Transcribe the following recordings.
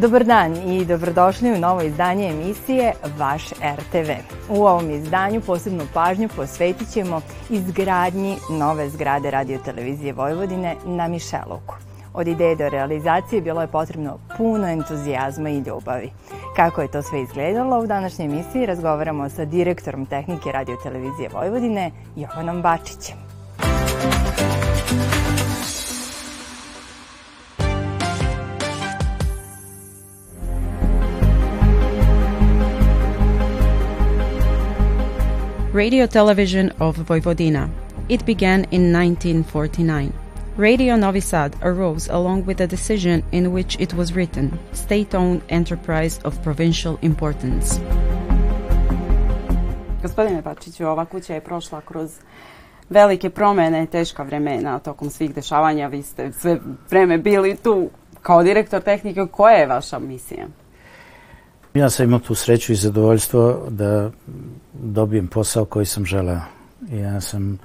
Dobar dan i dobrodošli u novo izdanje emisije Vaš RTV. U ovom izdanju posebnu pažnju posvetit ćemo izgradnji nove zgrade radiotelevizije Vojvodine na Mišeluku. Od ideje do realizacije bilo je potrebno puno entuzijazma i ljubavi. Kako je to sve izgledalo, u današnjoj emisiji razgovaramo sa direktorom tehnike radiotelevizije Vojvodine Jovanom Bačićem. Muzika radio television of Vojvodina. It began in 1949. Radio Novi Sad arose along with a decision in which it was written state owned enterprise of provincial importance. Gospodine Bačiću, ova kuća je prošla kroz velike promene, teška vremena tokom svih dešavanja. Vi ste sve vreme bili tu kao direktor tehnike. Koja je vaša misija? Ja sam imao tu sreću i zadovoljstvo da dobijem posao koji sam želeo. Ja sam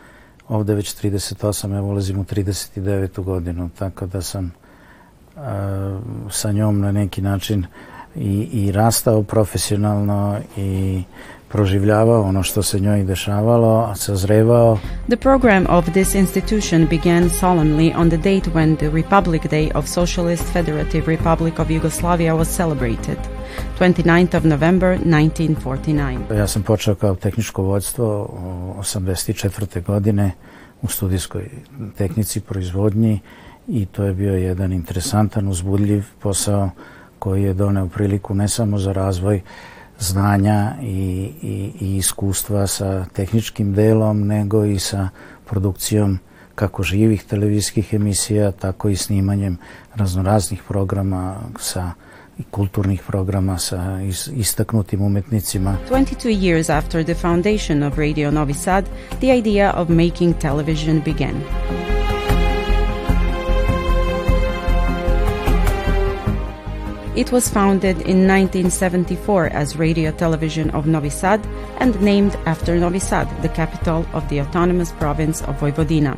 ovde već 38, ulazim u 39. godinu, tako da sam sa njom na neki način i, i rastao profesionalno i proživljavao ono što se njoj dešavalo, sazrevao. The program of this institution began solemnly on the date when the Republic Day of Socialist Federative Republic of Yugoslavia was celebrated. 29th of November 1949. Ja sam počeo kao tehničko vodstvo 84. godine u studijskoj tehnici proizvodnji i to je bio jedan interesantan, uzbudljiv posao koji je doneo priliku ne samo za razvoj znanja i, i, i iskustva sa tehničkim delom, nego i sa produkcijom kako živih televizijskih emisija, tako i snimanjem raznoraznih programa sa uh, i kulturnih programa sa istaknutim umetnicima. 22 years after the foundation of Radio Novi Sad, the idea of making television began. It was founded in 1974 as Radio Television of Novi Sad and named after Novi Sad, the capital of the autonomous province of Vojvodina.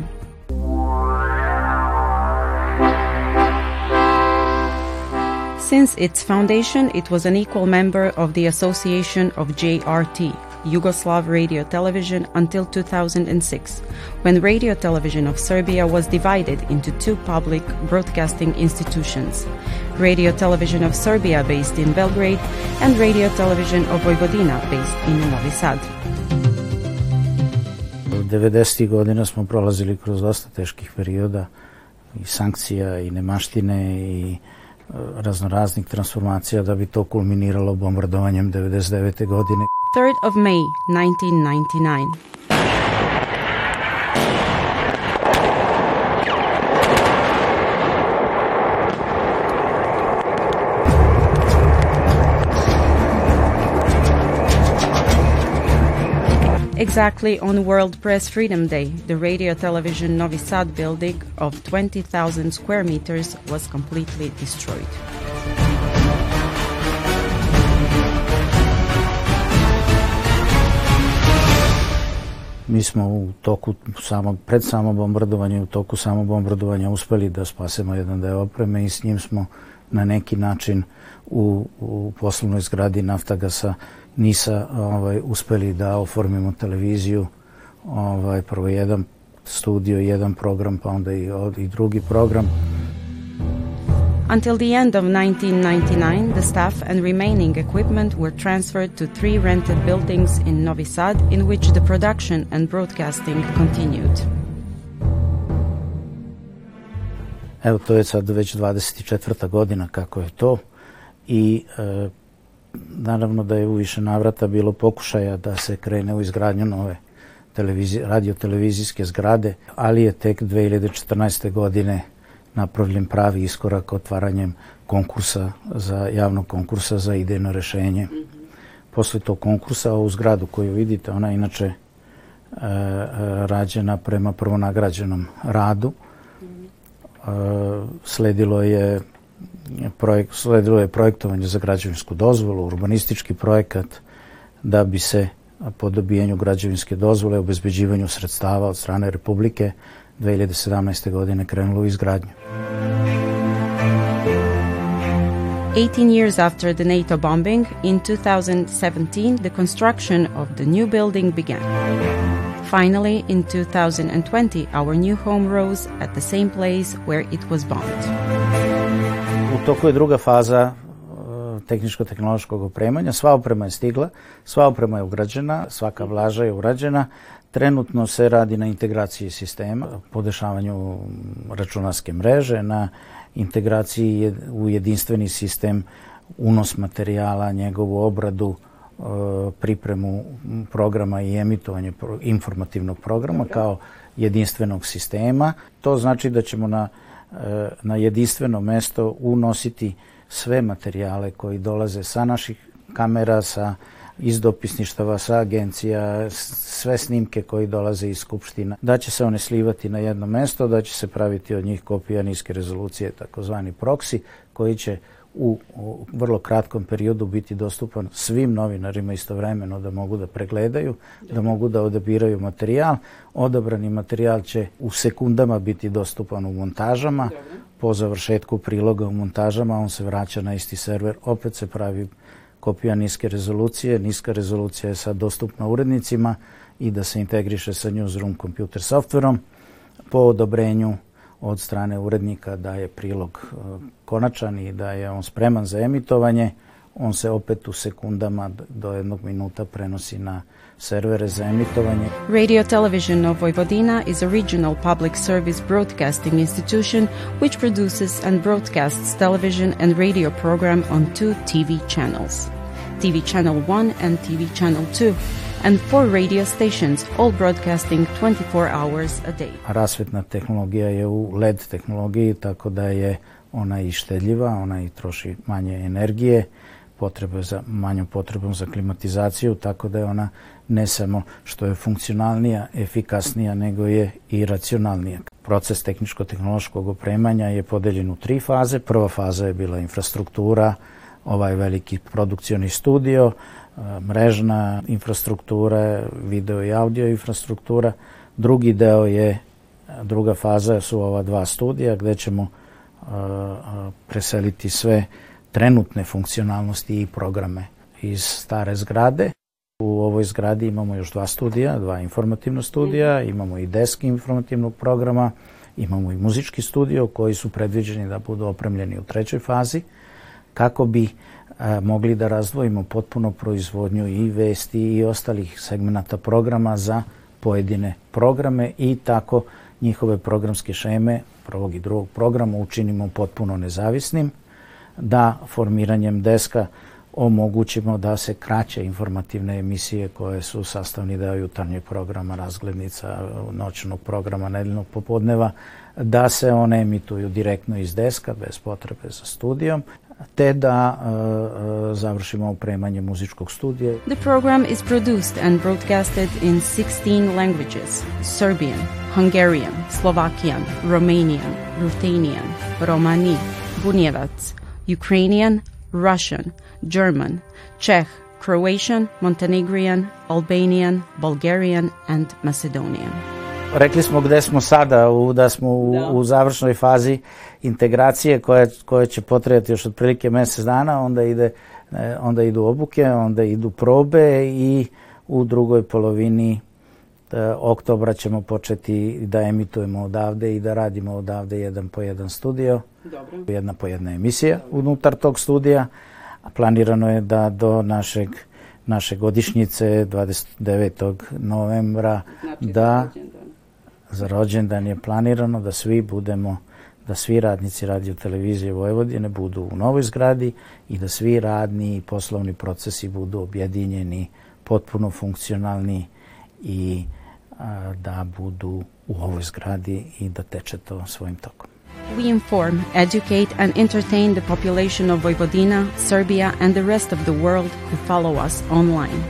Since its foundation, it was an equal member of the Association of JRT, Yugoslav Radio Television, until 2006, when Radio Television of Serbia was divided into two public broadcasting institutions Radio Television of Serbia, based in Belgrade, and Radio Television of Vojvodina, based in Novi Sad. 90. godina smo prolazili kroz dosta teških perioda i sankcija i nemaštine i uh, raznoraznih transformacija da bi to kulminiralo bombardovanjem 99. godine. 3 of May 1999 Exactly on World Press Freedom Day, the Radio Television Novi Sad building of 20,000 square meters was completely destroyed. Mi smo u toku samo, pred samo bombardovanje, u toku samo bombardovanja uspeli da spasemo jedan deo opreme i s njim smo na neki način u, u poslovnoj zgradi Naftagasa NISA ovaj, uspeli da oformimo televiziju, ovaj, prvo jedan studio, jedan program, pa onda i, i drugi program. Until the end of 1999, the staff and remaining equipment were transferred to three rented buildings in Novi Sad, in which the production and broadcasting continued. Evo, to je sad već 24. godina kako je to i e, naravno da je u više navrata bilo pokušaja da se krene u izgradnju nove televizi, radiotelevizijske zgrade, ali je tek 2014. godine napravljen pravi iskorak otvaranjem konkursa za javnog konkursa za idejno rešenje. Posle tog konkursa u zgradu koju vidite, ona je inače e, e, rađena prema prvonagrađenom radu. E, sledilo je projek, sledilo je projektovanje za građevinsku dozvolu, urbanistički projekat, da bi se po dobijanju građevinske dozvole obezbeđivanju sredstava od strane Republike 2017. godine krenulo u izgradnju. 18 years after the NATO bombing, in 2017, the construction of the new building began. Finally, in 2020, our new home rose at the same place where it was bombed toku je druga faza uh, tehničko-tehnološkog opremanja. Sva oprema je stigla, sva oprema je ugrađena, svaka vlaža je urađena. Trenutno se radi na integraciji sistema, podešavanju računarske mreže, na integraciji u jedinstveni sistem unos materijala, njegovu obradu, uh, pripremu programa i emitovanje informativnog programa kao jedinstvenog sistema. To znači da ćemo na na jedinstveno mesto unositi sve materijale koji dolaze sa naših kamera, sa iz dopisništava, sa agencija, sve snimke koji dolaze iz skupština, da će se one slivati na jedno mesto, da će se praviti od njih kopija niske rezolucije, takozvani proksi, koji će u, u vrlo kratkom periodu biti dostupan svim novinarima istovremeno da mogu da pregledaju, da mogu da odabiraju materijal. Odabrani materijal će u sekundama biti dostupan u montažama. Po završetku priloga u montažama on se vraća na isti server, opet se pravi kopija niske rezolucije. Niska rezolucija je sad dostupna urednicima i da se integriše sa Newsroom computer softverom po odobrenju od strane urednika da je prilog e, konačan i da je on spreman za emitovanje, on se opet u sekundama do jednog minuta prenosi na servere za emitovanje. Radio Television of Vojvodina is a regional public service broadcasting institution which produces and broadcasts television and radio program on two TV channels, TV Channel 1 and TV Channel 2 and four radio stations, all broadcasting 24 hours a day. Rasvetna tehnologija je u LED tehnologiji, tako da je ona i štedljiva, ona i troši manje energije, potrebe za manjom potrebom za klimatizaciju, tako da je ona ne samo što je funkcionalnija, efikasnija, nego je i racionalnija. Proces tehničko-tehnološkog opremanja je podeljen u tri faze. Prva faza je bila infrastruktura, ovaj veliki produkcioni studio, mrežna infrastruktura, video i audio infrastruktura. Drugi deo je, druga faza su ova dva studija gde ćemo preseliti sve trenutne funkcionalnosti i programe iz stare zgrade. U ovoj zgradi imamo još dva studija, dva informativna studija, mhm. imamo i desk informativnog programa, imamo i muzički studio koji su predviđeni da budu opremljeni u trećoj fazi kako bi a, mogli da razdvojimo potpuno proizvodnju i vesti i ostalih segmenata programa za pojedine programe i tako njihove programske šeme prvog i drugog programa učinimo potpuno nezavisnim, da formiranjem deska omogućimo da se kraće informativne emisije koje su sastavni deo jutarnjeg programa, razglednica, noćnog programa, nedeljnog popodneva, da se one emituju direktno iz deska bez potrebe za studijom te da uh, završimo opremanje muzičkog studija. The program is produced and broadcasted in 16 languages: Serbian, Hungarian, Slovakian, Romanian, Ruthenian, Romani, Bunjevac, Ukrainian, Russian, German, Czech, Croatian, Montenegrin, Albanian, Bulgarian and Macedonian. Rekli smo gde smo sada, u, da smo u, da. u završnoj fazi integracije koje, koje će potrebati još otprilike mjesec dana, onda, ide, eh, onda idu obuke, onda idu probe i u drugoj polovini eh, oktobra ćemo početi da emitujemo odavde i da radimo odavde jedan po jedan studio, Dobro. jedna po jedna emisija Dobro. unutar tog studija. Planirano je da do našeg naše godišnjice 29. novembra znači, da za rođendan je planirano da svi budemo da svi radnici radio televizije Vojvodine budu u novoj zgradi i da svi radni i poslovni procesi budu objedinjeni, potpuno funkcionalni i a, da budu u ovoj zgradi i da teče to svojim tokom. We inform, educate and entertain the population of Vojvodina, Serbia and the rest of the world who follow us online.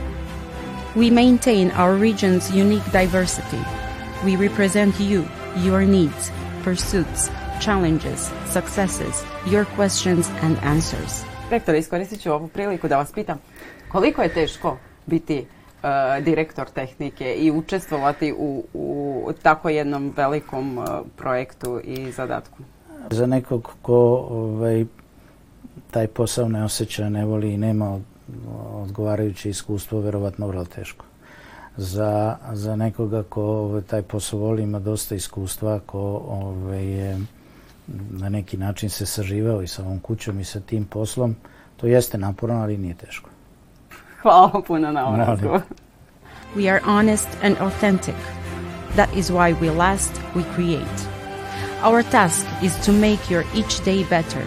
We maintain our region's unique diversity. We represent you, your needs, pursuits, challenges, successes, your questions and answers. Rektore, iskoristit ću ovu priliku da vas pitam koliko je teško biti uh, direktor tehnike i učestvovati u, u tako jednom velikom uh, projektu i zadatku? Za nekog ko ovaj, taj posao ne osjeća, ne voli i nema odgovarajuće iskustvo, verovatno vrlo teško. Za, za nekoga ko ovaj, taj posao voli, ima dosta iskustva, ko ovaj, je na neki način se i sa ovom kućom i sa tim poslom. To jeste naporno, ali nije teško. Hvala puno na ovom We are honest and authentic. That is why we last, we create. Our task is to make your each day better.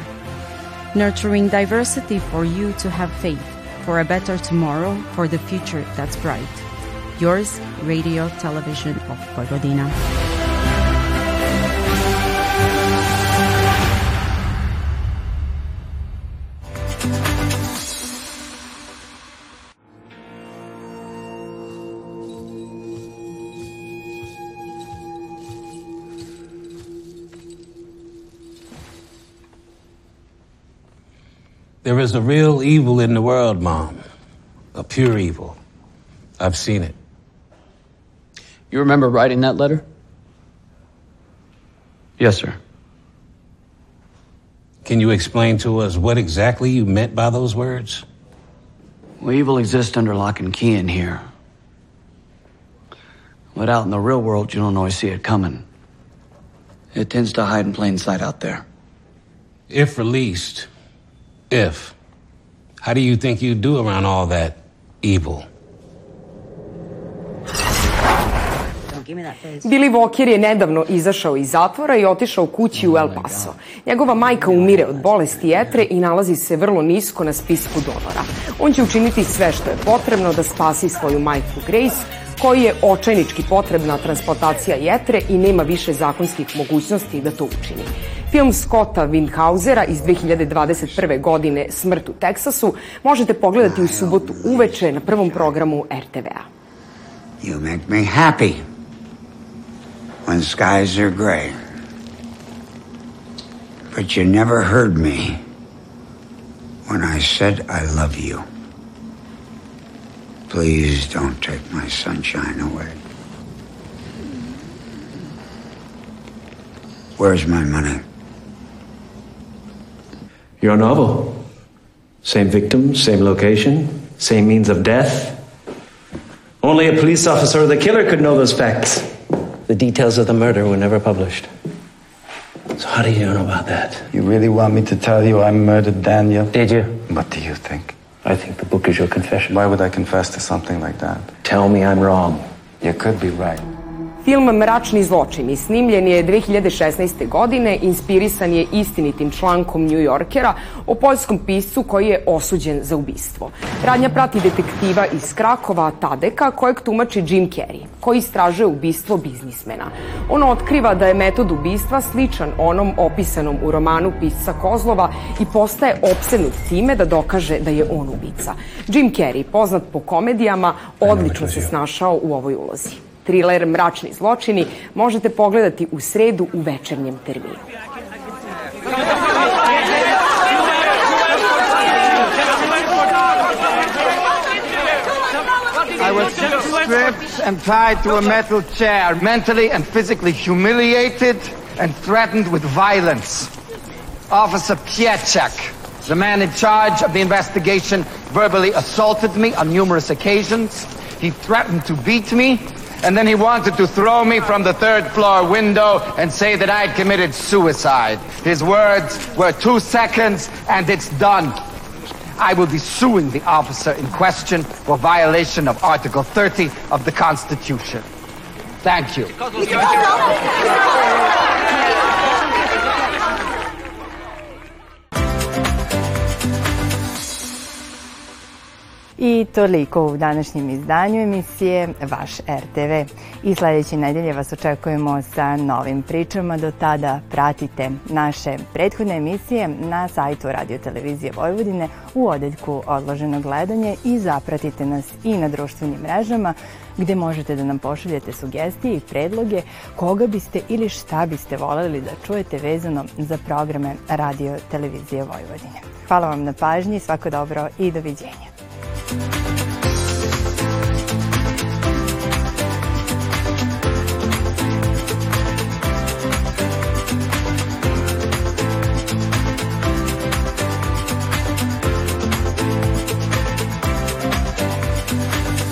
Nurturing diversity for you to have faith, for a better tomorrow, for the future that's bright. Yours, Radio Television of Vojvodina. There is a real evil in the world, Mom. A pure evil. I've seen it. You remember writing that letter? Yes, sir. Can you explain to us what exactly you meant by those words? Well, evil exists under lock and key in here. But out in the real world, you don't always see it coming. It tends to hide in plain sight out there. If released, if. How do you think you do around all that evil? Billy Walker je nedavno izašao iz zatvora i otišao kući u oh El Paso. Njegova majka umire od bolesti jetre i nalazi se vrlo nisko na spisku donora. On će učiniti sve što je potrebno da spasi svoju majku Grace, koji je očajnički potrebna transplantacija jetre i nema više zakonskih mogućnosti da to učini. Film Scotta Windhausera iz 2021. godine Smrt u Teksasu možete pogledati u subotu uveče na prvom programu RTV-a. You make me happy when skies are gray. But you never heard me when I said I love you. Please don't take my sunshine away. Where's my money? Your novel. Same victim, same location, same means of death. Only a police officer or the killer could know those facts. The details of the murder were never published. So how do you know about that? You really want me to tell you I murdered Daniel? Did you? What do you think? I think the book is your confession. Why would I confess to something like that? Tell me I'm wrong. You could be right. Film Mračni zločini snimljen je 2016. godine, inspirisan je istinitim člankom New Yorkera o poljskom piscu koji je osuđen za ubistvo. Radnja prati detektiva iz Krakova Tadeka kojeg tumači Jim Carrey, koji istražuje ubistvo biznismena. Ono otkriva da je metod ubistva sličan onom opisanom u romanu pisca Kozlova i postaje obsenut time da dokaže da je on ubica. Jim Carrey, poznat po komedijama, odlično se snašao u ovoj ulozi. Mračni zločini možete pogledati u sredu u večernjem terminu. I was stripped and tied to a metal chair, mentally and physically humiliated and threatened with violence. Officer Pieczak, the man in charge of the investigation, verbally assaulted me on numerous occasions. He threatened to beat me and then he wanted to throw me from the third floor window and say that I had committed suicide. His words were two seconds and it's done. I will be suing the officer in question for violation of Article 30 of the Constitution. Thank you. I toliko u današnjem izdanju emisije Vaš RTV. I sledeće nedelje vas očekujemo sa novim pričama. Do tada pratite naše prethodne emisije na sajtu Radio Televizije Vojvodine u odeljku Odloženo gledanje i zapratite nas i na društvenim mrežama gde možete da nam pošaljete sugestije i predloge koga biste ili šta biste voleli da čujete vezano za programe Radio Televizije Vojvodine. Hvala vam na pažnji, svako dobro i doviđenja.